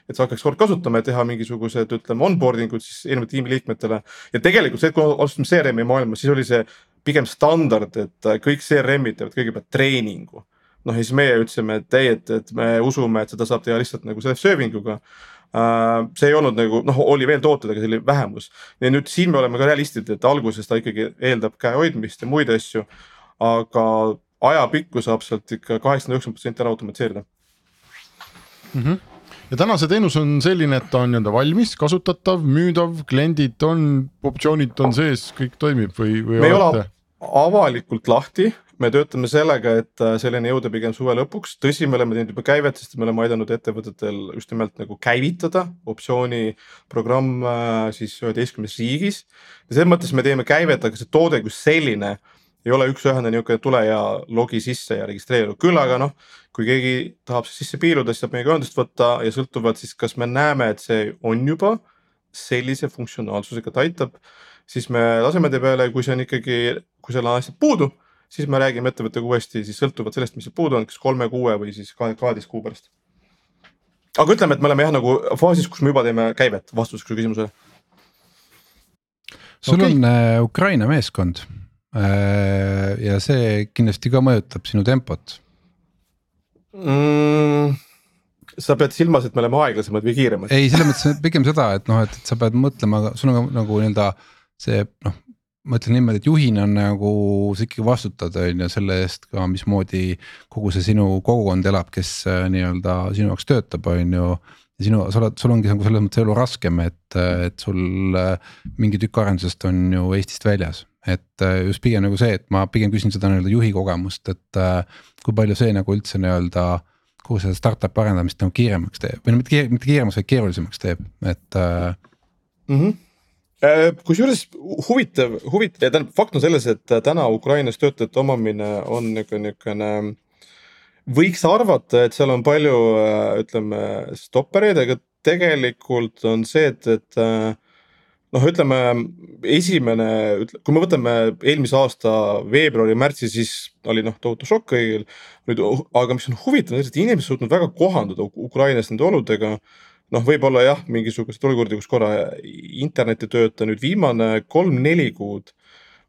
et sa hakkaks kord kasutama ja teha mingisugused, ütleme onboarding ud siis erinevate tiimiliikmetele ja tegelikult see, kui alustasime CRM-i maailmas, siis oli see pigem standard, et kõik CRM-id teevad kõigepealt treeningu noh, ja siis meie ütlesime, et ei, et, et me usume, et seda saab teha lihtsalt nagu self-serving uga uh,. see ei olnud nagu noh, oli veel tooted, aga see oli vähemus. ja nüüd siin me oleme ka realistid, et alguses ta ikkagi eeldab käe hoidmist ja muid asju. aga ajapikku saab sealt ikka kaheksakümmend, üheksakümmend protsenti ära automatiseerida mm. -hmm ja täna see teenus on selline, et ta on nii-öelda valmis, kasutatav, müüdav, kliendid on, optsioonid on sees, kõik toimib või, või? me ei ole avalikult lahti, me töötame sellega, et äh, selleni jõuda pigem suve lõpuks, tõsi, me oleme teinud juba käivet, sest me oleme aidanud ettevõtetel just nimelt nagu käivitada optsiooniprogramm äh, siis üheteistkümnes riigis. ja selles mõttes me teeme käivet, aga see toode kui selline ei ole üks-ühene niisugune tule ja logi sisse ja registreeru, küll aga noh, kui keegi tahab sisse piiluda, siis saab meiega ühendust võtta ja sõltuvalt siis, kas me näeme, et see on juba sellise funktsionaalsusega, et aitab, siis me laseme tee peale, kui see on ikkagi, kui seal on asjad puudu siis me räägime ettevõttega uuesti siis sõltuvalt sellest, mis seal puudu on, kas kolme, kuue või siis kaheteist kuu pärast. aga ütleme, et me oleme jah, nagu faasis, kus me juba teeme käivet, vastuseks su küsimusele. sul okay. on äh, Ukraina meeskond äh, ja see kindlasti ka mõjutab sinu tempot mm sa pead silmas, et me oleme aeglasemad või kiiremad? ei, selles mõttes pigem seda, et noh, et sa pead mõtlema, sul on nagu nii-öelda see noh, ma ütlen niimoodi, et juhina nagu sa ikkagi vastutad, on ju selle eest ka, mismoodi kogu see sinu kogukond elab, kes äh, nii-öelda sinu jaoks töötab, on ju. ja sinu, sa oled, sul ongi nagu selles mõttes elu raskem, et, et sul äh, mingi tükk arendusest on ju Eestist väljas. et äh, just pigem nagu see, et ma pigem küsin seda nii-öelda juhi kogemust, et kui palju see nagu üldse nii-öelda kogu seda startup'i arendamist nagu kiiremaks teeb või no mitte, mitte kiiremaks, vaid keerulisemaks teeb, et mm. -hmm Äh, kusjuures huvitav, huvitav ja tähendab, fakt on selles, et täna Ukrainas töötajate omamine on niisugune, niisugune. võiks arvata, et seal on palju, äh, ütleme, stoppereid, aga tegelikult on see, et, et äh, noh, ütleme esimene, kui me võtame eelmise aasta veebruari-märtsi, siis oli noh, tohutu šokk kõigil. nüüd, aga mis on huvitav, on see, et inimesed suutnud väga kohanduda Ukrainas nende oludega noh, võib-olla jah, mingisuguseid olukordi, kus korra internet ei tööta, nüüd viimane kolm-neli kuud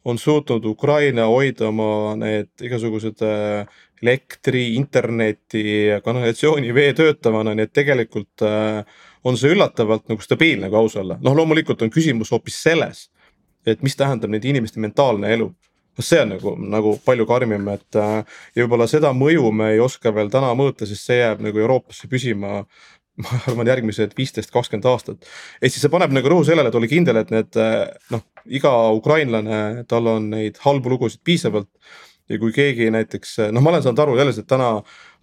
on suutnud Ukraina hoida oma need igasugused äh, elektri, interneti, kanalisatsiooni, vee töötavana, nii et tegelikult äh, on see üllatavalt nagu stabiilne, kui aus olla. noh, loomulikult on küsimus hoopis selles, et mis tähendab nende inimeste mentaalne elu noh, see on nagu, nagu palju karmim, et äh, ja võib-olla seda mõju me ei oska veel täna mõõta, sest see jääb nagu Euroopasse püsima ma arvan, järgmised viisteist, kakskümmend aastat. ehk siis see paneb nagu rõhu sellele, et ole kindel, et need noh, iga ukrainlane, tal on neid halbu lugusid piisavalt. ja kui keegi näiteks, noh, ma olen saanud aru selles, et täna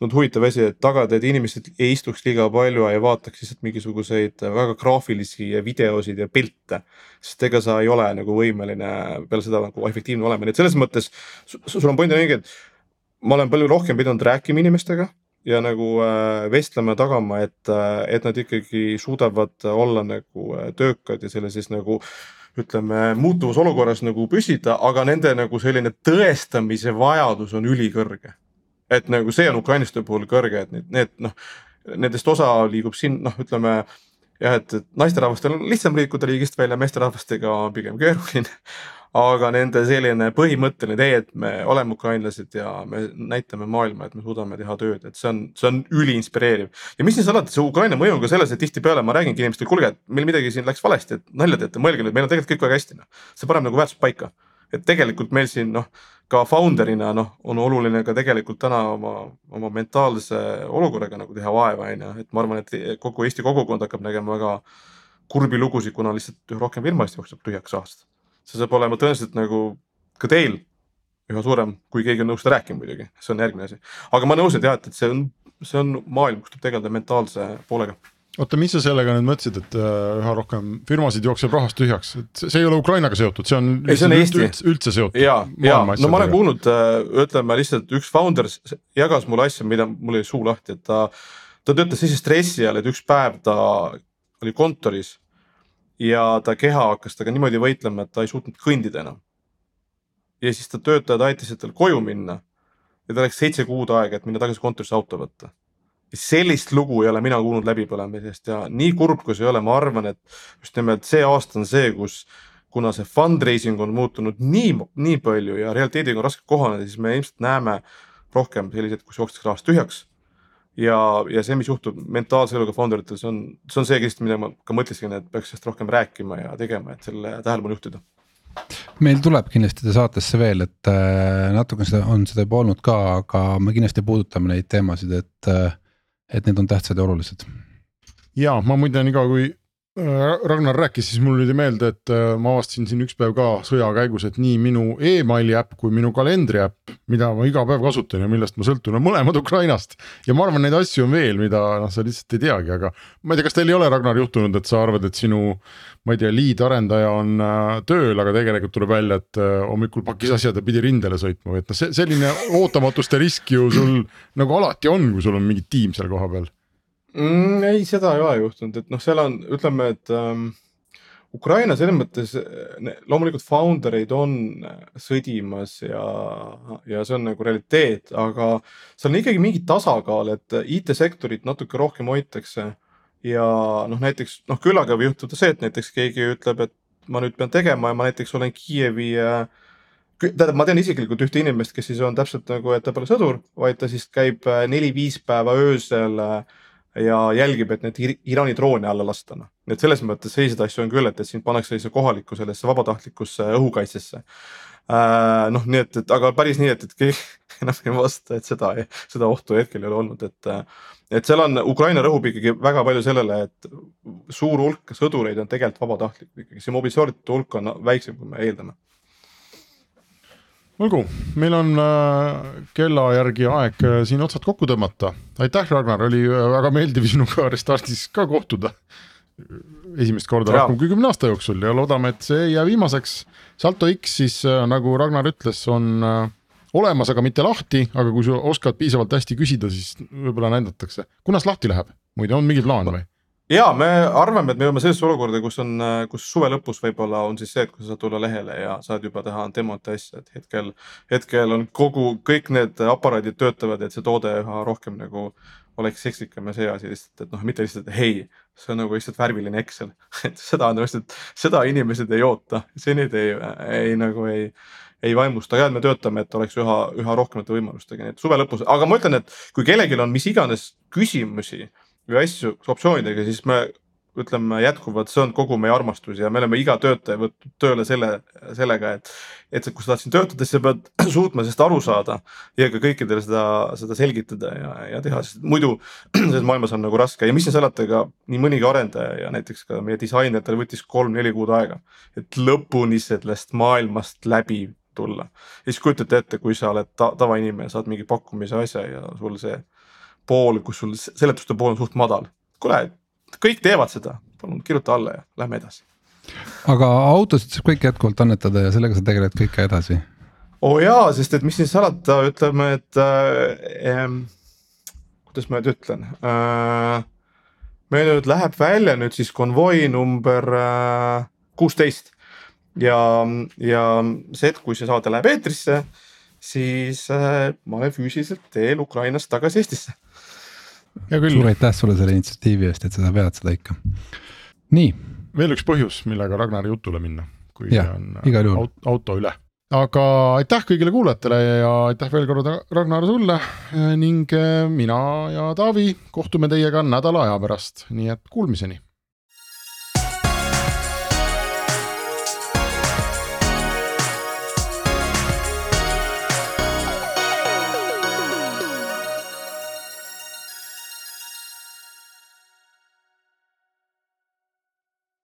on huvitav asi, et tagada, et inimesed ei istuks liiga palju ja ei vaataks lihtsalt mingisuguseid väga graafilisi videosid ja pilte. sest ega sa ei ole nagu võimeline peale seda nagu efektiivne olema, nii et selles mõttes sul on point on õige, et ma olen palju rohkem pidanud rääkima inimestega ja nagu äh, vestlema tagama, et, äh, et nad ikkagi suudavad olla nagu äh, töökad ja sellises nagu ütleme, muutuvas olukorras nagu püsida, aga nende nagu selline tõestamise vajadus on ülikõrge. et nagu see on ukrainlaste puhul kõrge, et need, need noh, nendest osa liigub siin noh, ütleme jah, et, et naisterahvastel on lihtsam liikuda riigist välja, meesterahvastega on pigem keeruline aga nende selline põhimõtteline tee, et me oleme ukrainlased ja me näitame maailma, et me suudame teha tööd, et see on, see on üliinspireeriv. ja mis siin salata, see Ukraina mõju on ka selles, et tihtipeale ma räägingi inimestele, kuulge, et meil midagi siin läks valesti, et nalja teete, mõelge nüüd, meil on tegelikult kõik väga hästi, noh. see paneb nagu väärtust paika. et tegelikult meil siin noh, ka founder'ina noh, on oluline ka tegelikult täna oma, oma mentaalse olukorraga nagu teha vaeva, on ju, et ma arvan, et kogu Eesti kogukond hakkab nägema väga kurbi lugusid, kuna lihtsalt rohkem firmasid jookseb tühjaks aastast see saab olema tõenäoliselt nagu ka teil üha suurem, kui keegi on nõus seda rääkima muidugi, see on järgmine asi. aga ma olen nõus, et jah, et see on, see on maailm, kus tuleb tegeleda mentaalse poolega oota, mis sa sellega nüüd mõtlesid, et äh, üha rohkem firmasid jookseb rahast tühjaks, et see ei ole Ukrainaga seotud, see on. ei, see on Eesti. üldse, üldse seotud. ja, ja no ma olen kuulnud, äh, ütleme lihtsalt üks founder jagas mulle asja, mida mul jäi suu lahti, et ta, ta töötas sellise stressi all, et üks päev ta oli kontoris ja ta keha hakkas temaga niimoodi võitlema, et ta ei suutnud kõndida enam. ja siis ta töötajad aitasid tal koju minna ja ta läks seitse kuud aega, et minna tagasi kontorisse auto võtta. sellist lugu ei ole mina kuulnud läbipõlemisest ja nii kurb, kui see ei ole, ma arvan, et just nimelt see aasta on see, kus kuna see fundraising on muutunud nii, nii palju ja realiteediga on raske kohaneda, siis me ilmselt näeme rohkem selliseid, kus jookstakse rahast tühjaks ja, ja see, mis juhtub mentaalse eluga founder itel, see on, see on see kindlasti, mida ma ka mõtlesin, et peaks sellest rohkem rääkima ja tegema, et sellele tähelepanu juhtida meil tuleb kindlasti te saatesse veel, et äh, natuke seda on seda juba olnud ka, aga me kindlasti puudutame neid teemasid, et, äh, et need on tähtsad ja olulised. ja ma muide nii kaua, kui Ragnar rääkis, siis mul tuli meelde, et äh, ma avastasin siin üks päev ka sõja käigus, et nii minu emaili äpp kui minu kalendri äpp, mida ma iga päev kasutan ja millest ma sõltun, on mõlemad Ukrainast. ja ma arvan, neid asju on veel, mida noh, sa lihtsalt ei teagi, aga ma ei tea, kas teil ei ole, Ragnar, juhtunud, et sa arvad, et sinu. ma ei tea, lead arendaja on äh, tööl, aga tegelikult tuleb välja, et hommikul pakkis asjad ja pidi rindele sõitma või et noh, see selline ootamatuste risk ju sul nagu alati on, kui sul on mingi tiim seal kohapeal mm,? ei, seda ei ole juhtunud, et noh, seal on, ütleme, et ähm, Ukraina selles mõttes loomulikult founder eid on sõdimas ja, ja see on nagu realiteet, aga seal on ikkagi mingi tasakaal, et IT-sektorit natuke rohkem hoitakse. ja noh, näiteks noh, küll aga võib juhtuda see, et näiteks keegi ütleb, et ma nüüd pean tegema ja ma näiteks olen Kiievi äh, tähendab, ma tean isiklikult ühte inimest, kes siis on täpselt nagu, et ta pole sõdur, vaid ta siis käib äh, neli-viis päeva öösel äh, ja jälgib, et neid Iraani droone alla lasta, noh. et selles mõttes selliseid asju on küll, et, et sind pannakse sellise kohalikku sellesse vabatahtlikusse õhukaitsesse äh,. noh, nii et, et aga päris nii, et, et keegi enam ei vasta, et seda, seda ohtu hetkel ei ole olnud, et. et seal on, Ukraina rõhub ikkagi väga palju sellele, et suur hulk sõdureid on tegelikult vabatahtlik ikkagi, see mobiliseeritute hulk on väiksem, kui me eeldame olgu, meil on äh, kella järgi aeg äh, siin otsad kokku tõmmata. aitäh, Ragnar, oli äh, väga meeldiv sinuga Restartis ka kohtuda. esimest korda rohkem kui kümne aasta jooksul ja loodame, et see ei jää viimaseks. Salto X siis nagu Ragnar ütles, on olemas, aga mitte lahti, aga kui sa oskad piisavalt hästi küsida, siis võib-olla näidatakse. kunas lahti läheb, muide on mingi plaan või? Ja me arvame, et me jõuame sellisesse olukorda, kus on, kus suve lõpus võib-olla on siis see, et kui sa saad tulla lehele ja saad juba teha demot ja asja, et hetkel, hetkel on kogu, kõik need aparaadid töötavad, et see toode üha rohkem nagu oleks sekslikam ja see asi lihtsalt, et noh, mitte lihtsalt hei, see on nagu lihtsalt värviline Excel. Et seda on lihtsalt, seda inimesed ei oota, see neid ei, ei nagu ei ei vaimusta. Ja me töötame, et oleks üha, üha rohkemate võimalustega, nii et suve lõpus, aga ma ütlen, et kui kellelgi on mis iganes küsimusi või asju optsioonidega, siis me ütleme jätkuvalt, see on kogu meie armastus ja me oleme iga töötaja võtnud tööle selle, sellega, et, et kui sa tahad siin töötada, siis sa pead suutma sellest aru saada ja ka kõikidele seda, seda selgitada ja, ja teha, sest muidu selles maailmas on nagu raske ja mis siin salata, ega nii mõnigi arendaja ja näiteks ka meie disainer, tal võttis kolm-neli kuud aega, et lõpuni sellest maailmast läbi tulla. ja siis kujutate ette, kui sa oled ta, tavainimene, saad mingi pakkumise asja ja sul see pool, kus sul seletuste pool on suht madal. kuule, kõik teevad seda, palun kirjuta alla ja lähme edasi. aga autosid saab kõik jätkuvalt annetada ja sellega sa tegeled kõik ka edasi? oo oh jaa, sest et mis siin salata, ütleme, et äh, kuidas ma nüüd ütlen äh,. meil nüüd läheb välja nüüd siis konvoi number äh, kuusteist ja, ja see hetk, kui see saade läheb eetrisse, siis äh, ma olen füüsiliselt teel Ukrainast tagasi Eestisse. Suur aitäh sulle selle initsiatiivi eest, et sa vead seda ikka. nii. veel üks põhjus, millega Ragnari jutule minna, kui ja, on aut, auto üle. Aga aitäh kõigile kuulajatele ja aitäh veel kord Ragnar sulle. Ning mina ja Taavi kohtume teiega nädala aja pärast, nii et kuulmiseni